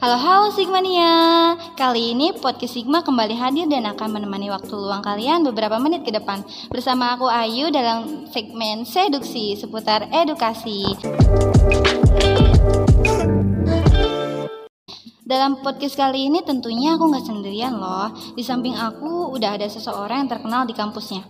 Halo halo Sigmania. Kali ini podcast Sigma kembali hadir dan akan menemani waktu luang kalian beberapa menit ke depan. Bersama aku Ayu dalam segmen seduksi seputar edukasi. Dalam podcast kali ini tentunya aku nggak sendirian loh. Di samping aku udah ada seseorang yang terkenal di kampusnya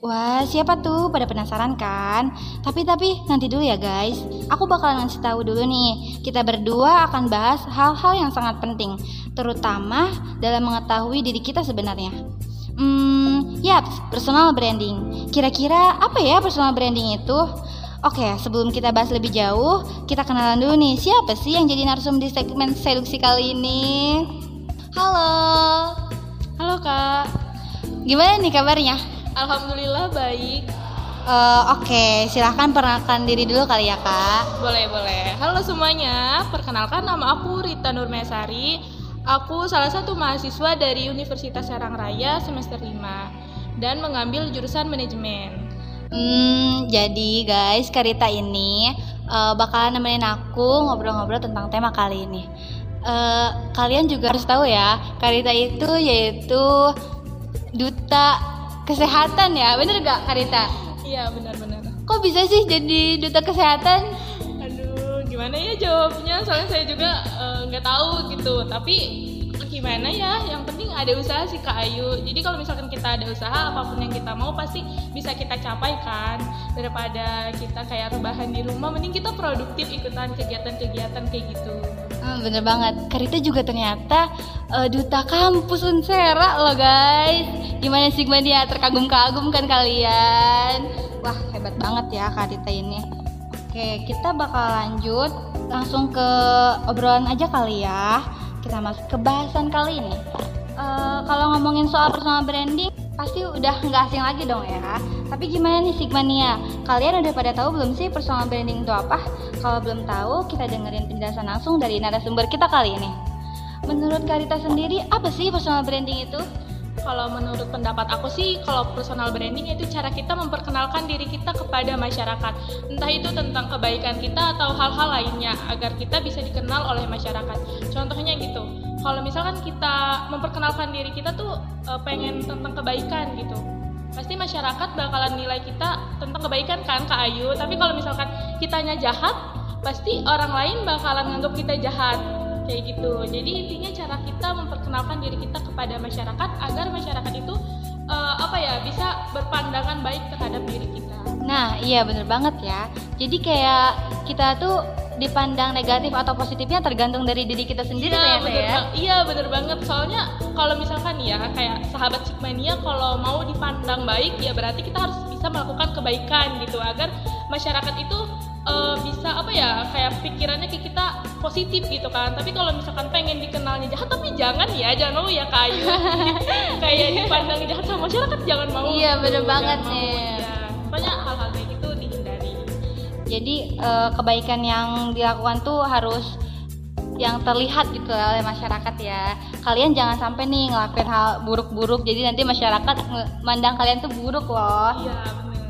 Wah, siapa tuh? Pada penasaran kan? Tapi tapi nanti dulu ya guys. Aku bakalan ngasih tahu dulu nih. Kita berdua akan bahas hal-hal yang sangat penting, terutama dalam mengetahui diri kita sebenarnya. Hmm, ya, personal branding. Kira-kira apa ya personal branding itu? Oke, sebelum kita bahas lebih jauh, kita kenalan dulu nih. Siapa sih yang jadi narsum di segmen seduksi kali ini? Halo. Halo kak. Gimana nih kabarnya? Alhamdulillah baik. Uh, Oke, okay. silahkan perkenalkan diri dulu kali ya kak. Boleh boleh. Halo semuanya, perkenalkan nama aku Rita Nurmesari. Aku salah satu mahasiswa dari Universitas Serang Raya semester 5 dan mengambil jurusan manajemen. Hmm, jadi guys, Karita ini uh, bakalan nemenin aku ngobrol-ngobrol tentang tema kali ini. Uh, kalian juga harus tahu ya, Karita itu yaitu duta kesehatan ya bener gak Karita? Iya benar-benar kok bisa sih jadi duta kesehatan? Aduh gimana ya jawabnya? Soalnya saya juga eh, nggak uh, tahu gitu. Tapi gimana ya? Yang penting ada usaha sih Kak Ayu. Jadi kalau misalkan kita ada usaha apa pun yang kita mau pasti bisa kita capai kan? Daripada kita kayak rebahan di rumah mending kita produktif ikutan kegiatan-kegiatan kayak gitu hmm, bener banget. Karita juga ternyata uh, duta kampus Unsera loh guys. Gimana sih dia terkagum-kagum kan kalian? Wah hebat banget ya Karita ini. Oke kita bakal lanjut langsung ke obrolan aja kali ya. Kita masuk ke bahasan kali ini. Uh, kalau ngomongin soal personal branding, pasti udah nggak asing lagi dong ya. Tapi gimana nih Sigmania? Kalian udah pada tahu belum sih personal branding itu apa? Kalau belum tahu, kita dengerin penjelasan langsung dari narasumber kita kali ini. Menurut Karita sendiri, apa sih personal branding itu? Kalau menurut pendapat aku sih, kalau personal branding itu cara kita memperkenalkan diri kita kepada masyarakat. Entah itu tentang kebaikan kita atau hal-hal lainnya agar kita bisa dikenal oleh masyarakat. Contohnya gitu. Kalau misalkan kita memperkenalkan diri kita tuh e, pengen tentang kebaikan gitu. Pasti masyarakat bakalan nilai kita tentang kebaikan kan Kak Ayu. Tapi kalau misalkan kitanya jahat, pasti orang lain bakalan nganggap kita jahat kayak gitu jadi intinya cara kita memperkenalkan diri kita kepada masyarakat agar masyarakat itu uh, apa ya bisa berpandangan baik terhadap diri kita nah iya bener banget ya jadi kayak kita tuh dipandang negatif atau positifnya tergantung dari diri kita sendiri iya, bener ya. Iya bener banget. Soalnya kalau misalkan ya kayak sahabat Sigmania kalau mau dipandang baik ya berarti kita harus bisa melakukan kebaikan gitu agar masyarakat itu uh, bisa apa ya kayak pikirannya ke kita positif gitu kan tapi kalau misalkan pengen dikenalnya jahat tapi jangan ya jangan mau ya kayu kayak dipandang jahat sama masyarakat jangan mau iya gitu, bener banget nih ya. Pokoknya hal-hal kayak gitu dihindari. Jadi uh, kebaikan yang dilakukan tuh harus yang terlihat gitu oleh masyarakat ya. Kalian jangan sampai nih ngelakuin hal buruk-buruk jadi nanti masyarakat mandang kalian tuh buruk loh. Iya bener.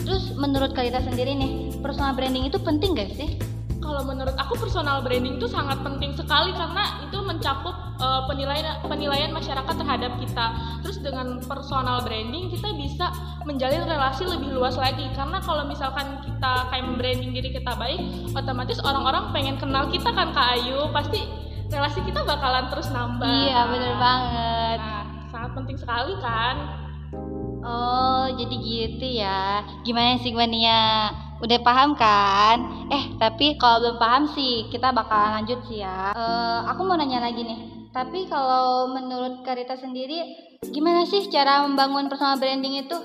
Terus menurut kalian sendiri nih personal branding itu penting gak sih? Kalau menurut aku personal branding itu sangat penting sekali karena itu mencakup uh, penilaian penilaian masyarakat terhadap kita. Terus dengan personal branding kita bisa menjalin relasi lebih luas lagi karena kalau misalkan kita kayak membranding diri kita baik, otomatis orang-orang pengen kenal kita kan Kak Ayu, pasti relasi kita bakalan terus nambah. Iya, bener banget. Nah, sangat penting sekali kan. Oh, jadi gitu ya. Gimana sih Mania? Udah paham kan? Eh, tapi kalau belum paham sih, kita bakal lanjut sih ya. Uh, aku mau nanya lagi nih. Tapi kalau menurut Karita sendiri, gimana sih cara membangun personal branding itu?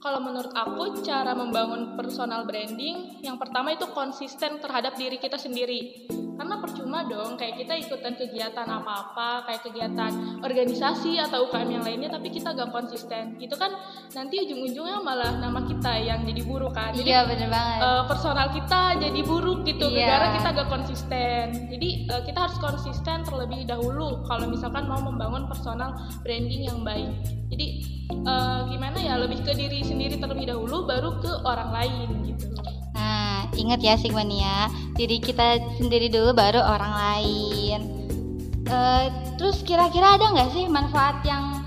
Kalau menurut aku, cara membangun personal branding yang pertama itu konsisten terhadap diri kita sendiri karena percuma dong kayak kita ikutan kegiatan apa-apa kayak kegiatan organisasi atau UKM yang lainnya tapi kita gak konsisten. Itu kan nanti ujung-ujungnya malah nama kita yang jadi buruk kan. Jadi iya bener banget. uh, personal kita jadi buruk gitu iya. gara kita gak konsisten. Jadi uh, kita harus konsisten terlebih dahulu kalau misalkan mau membangun personal branding yang baik. Jadi uh, gimana ya lebih ke diri sendiri terlebih dahulu baru ke orang lain Ingat ya Sigmania, diri kita sendiri dulu baru orang lain. Eh, terus kira-kira ada nggak sih manfaat yang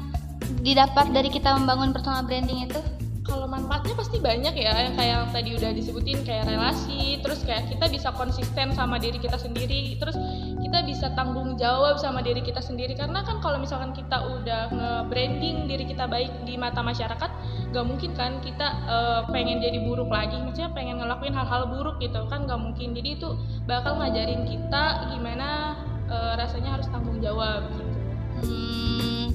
didapat dari kita membangun personal branding itu? kalau manfaatnya pasti banyak ya yang kayak yang tadi udah disebutin kayak relasi terus kayak kita bisa konsisten sama diri kita sendiri terus kita bisa tanggung jawab sama diri kita sendiri karena kan kalau misalkan kita udah nge-branding diri kita baik di mata masyarakat gak mungkin kan kita uh, pengen jadi buruk lagi maksudnya pengen ngelakuin hal-hal buruk gitu kan gak mungkin jadi itu bakal ngajarin kita gimana uh, rasanya harus tanggung jawab gitu Hmm,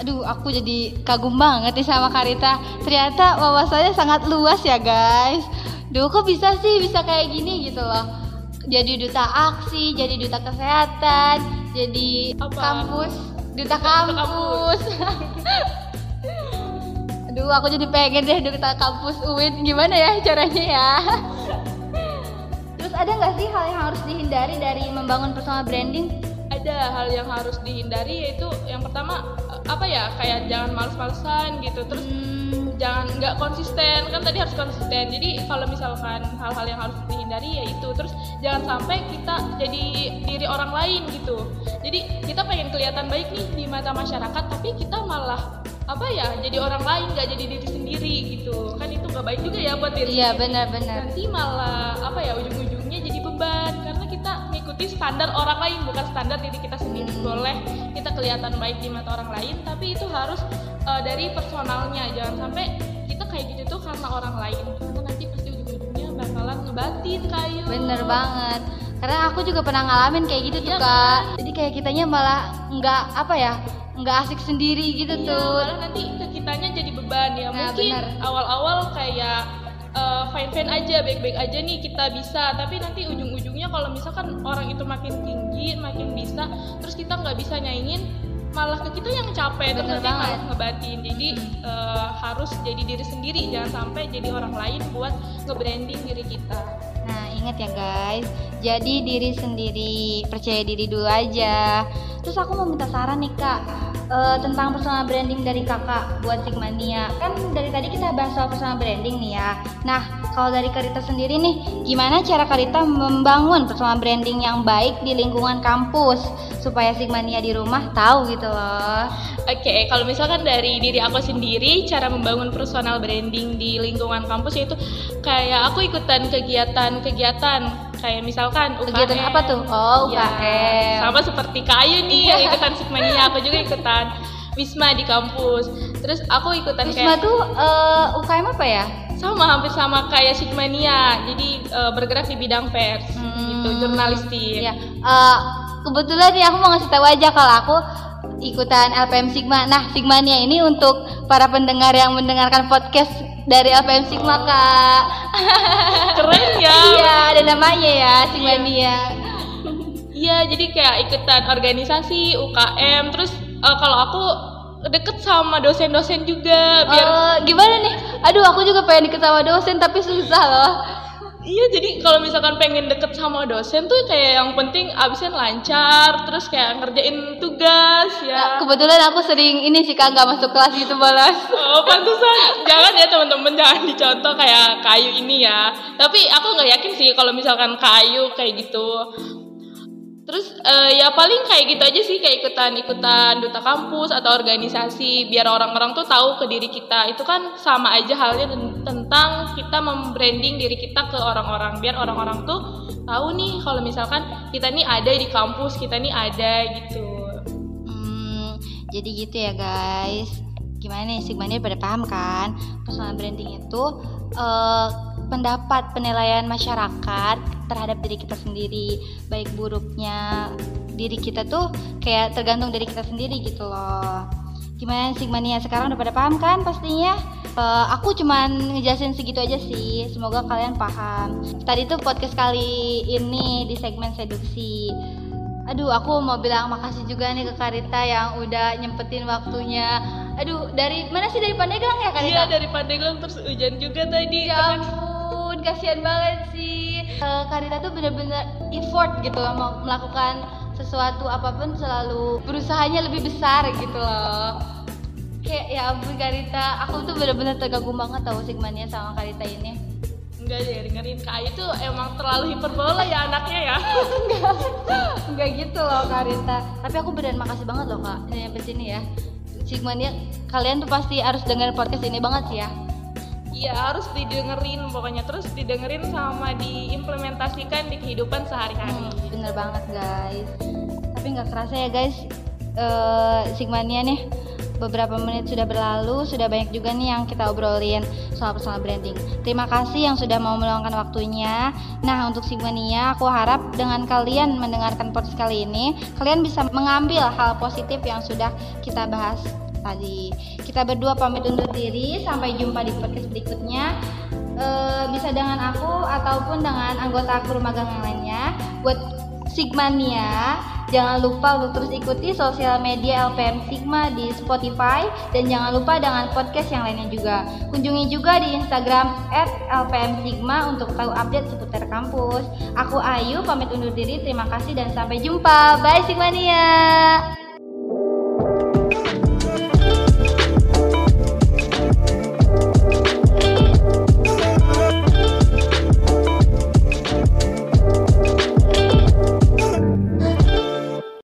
aduh aku jadi kagum banget nih sama Karita. Ternyata wawasannya sangat luas ya guys. Duh kok bisa sih bisa kayak gini gitu loh. Jadi duta aksi, jadi duta kesehatan, jadi Apa? kampus, duta Duta kampus. Aduh aku jadi pengen deh duta kampus UIN gimana ya caranya ya. Terus ada nggak sih hal yang harus dihindari dari membangun personal branding? ada hal yang harus dihindari yaitu yang pertama apa ya kayak jangan males-malesan gitu. Terus Hmm, jangan nggak konsisten. Kan tadi harus konsisten. Jadi kalau misalkan hal-hal yang harus dihindari ya itu. Terus jangan sampai kita jadi diri orang lain gitu. Jadi kita pengen kelihatan baik nih di mata masyarakat tapi kita malah apa ya jadi orang lain nggak jadi diri sendiri gitu kan itu nggak baik juga ya buat diri Iya benar-benar. nanti malah apa ya ujung-ujungnya jadi beban karena kita mengikuti standar orang lain bukan standar diri kita sendiri Hmm. boleh kita kelihatan baik di mata orang lain tapi itu harus uh, dari personalnya jangan sampai kita kayak gitu tuh karena orang lain karena nanti pasti ujung-ujungnya bakalan ngebatin kayu Bener banget. Karena aku juga pernah ngalamin kayak gitu tuh Iya kak. Jadi kayak kitanya malah nggak apa ya, nggak asik sendiri gitu Iya, tuh. malah nanti ke kitanya jadi beban ya. Nah, mungkin awal-awal kayak fine fine aja baik-baik aja nih kita bisa. Tapi nanti ujung-ujungnya kalau misalkan orang itu makin tinggi makin bisa terus kita nggak bisa nyaingin malah ke kita yang capek terus Bener nanti malah ngebatin. Jadi eh, harus jadi diri sendiri. Jangan sampai jadi orang lain buat nge-branding diri kita. Nah ingat ya guys, jadi diri sendiri, percaya diri dulu aja. Terus aku mau minta saran nih kak eh, tentang personal branding dari kakak buat Sigmania. Kan dari tadi kita bahas soal personal branding nih ya. Nah kalau dari Karita sendiri nih, gimana cara Karita membangun personal branding yang baik di lingkungan kampus supaya Sigmania di rumah tahu gitu loh. Oke, kalau misalkan dari diri aku sendiri, cara membangun personal branding di lingkungan kampus yaitu kayak aku ikutan kegiatan-kegiatan kayak misalkan UKM. Kegiatan apa tuh? Oh, Ya, UKM. sama seperti Kayu nih, yang ikutan Sigmania, aku juga ikutan Wisma di kampus. Terus aku ikutan Wisma kayak tuh eh, UKM apa ya? sama hampir sama kayak Sigmania. Jadi eh, bergerak di bidang pers gitu, Hmm, jurnalistik. Iya. Eh, kebetulan nih aku mau ngasih tahu aja kalau aku ikutan LPM Sigma. Nah, Sigmania ini untuk para pendengar yang mendengarkan podcast dari LPM Sigma, Kak. Keren ya. Iya, ada namanya ya, Sigmania. Iya, jadi kayak ikutan organisasi, UKM, terus eh, kalau aku deket sama dosen-dosen juga biar Eh, gimana nih? Aduh, aku juga pengen deket sama dosen tapi susah loh. Iya, jadi kalau misalkan pengen deket sama dosen tuh kayak yang penting absen lancar, terus kayak ngerjain tugas Nah, ya. kebetulan aku sering ini sih Kak nggak masuk kelas gitu balas. Oh, pantesan. jangan ya teman-teman jangan dicontoh kayak kayu ini ya. Tapi aku nggak yakin sih kalau misalkan kayu kayak gitu. Terus eh, ya paling kayak gitu aja sih kayak ikutan-ikutan duta kampus atau organisasi biar orang-orang tuh tahu ke diri kita. Itu kan sama aja halnya ten- tentang kita membranding diri kita ke orang-orang biar orang-orang tuh tahu nih kalau misalkan kita nih ada di kampus, kita nih ada gitu. Hmm, jadi gitu ya guys. Gimana nih Sigmania pada paham kan? Personal branding itu eh, pendapat penilaian masyarakat terhadap diri kita sendiri, baik buruknya diri kita tuh kayak tergantung dari kita sendiri gitu loh. Gimana Sigmania sekarang udah pada paham kan pastinya? Eh, aku cuman ngejelasin segitu aja sih. Semoga kalian paham. Tadi tuh podcast kali ini di segmen seduksi. Aduh, aku mau bilang makasih juga nih ke Karita yang udah nyempetin waktunya. Aduh, dari mana sih dari Pandeglang ya Karita? Iya dari Pandeglang terus hujan juga tadi. Ya ampun, kasihan banget sih. Eh, Karita tuh bener-bener effort gitu loh, mau melakukan sesuatu apa pun selalu berusahanya lebih besar gitu loh. Kayak ya ampun Karita, aku tuh bener-bener tergagum banget tau Sigmania sama Karita ini. Enggak deh, dengerin Kak Ayu tuh emang terlalu hiperbola ya anaknya ya. Enggak gitu loh Kak Rita. Tapi aku beneran makasih banget loh Kak ini sampai sini ya. Sigmania kalian tuh pasti harus dengerin podcast ini banget sih ya. Iya harus didengerin pokoknya terus didengerin sama diimplementasikan di kehidupan sehari-hari. Hmm, bener banget guys. Tapi nggak kerasa ya guys, eh Sigmania nih beberapa menit sudah berlalu, sudah banyak juga nih yang kita obrolin soal personal branding. Terima kasih yang sudah mau meluangkan waktunya. Nah, untuk Sigmania, aku harap dengan kalian mendengarkan podcast kali ini, kalian bisa mengambil hal positif yang sudah kita bahas tadi. Kita berdua pamit undur diri, sampai jumpa di podcast berikutnya. E, bisa dengan aku ataupun dengan anggota kru magang yang lainnya. Buat Sigmania, jangan lupa untuk terus ikuti sosial media LPM Sigma di Spotify dan jangan lupa dengan podcast yang lainnya juga. Kunjungi juga di Instagram @lpm Sigma untuk tahu update seputar kampus. Aku Ayu pamit undur diri. Terima kasih dan sampai jumpa. Bye Sigmania.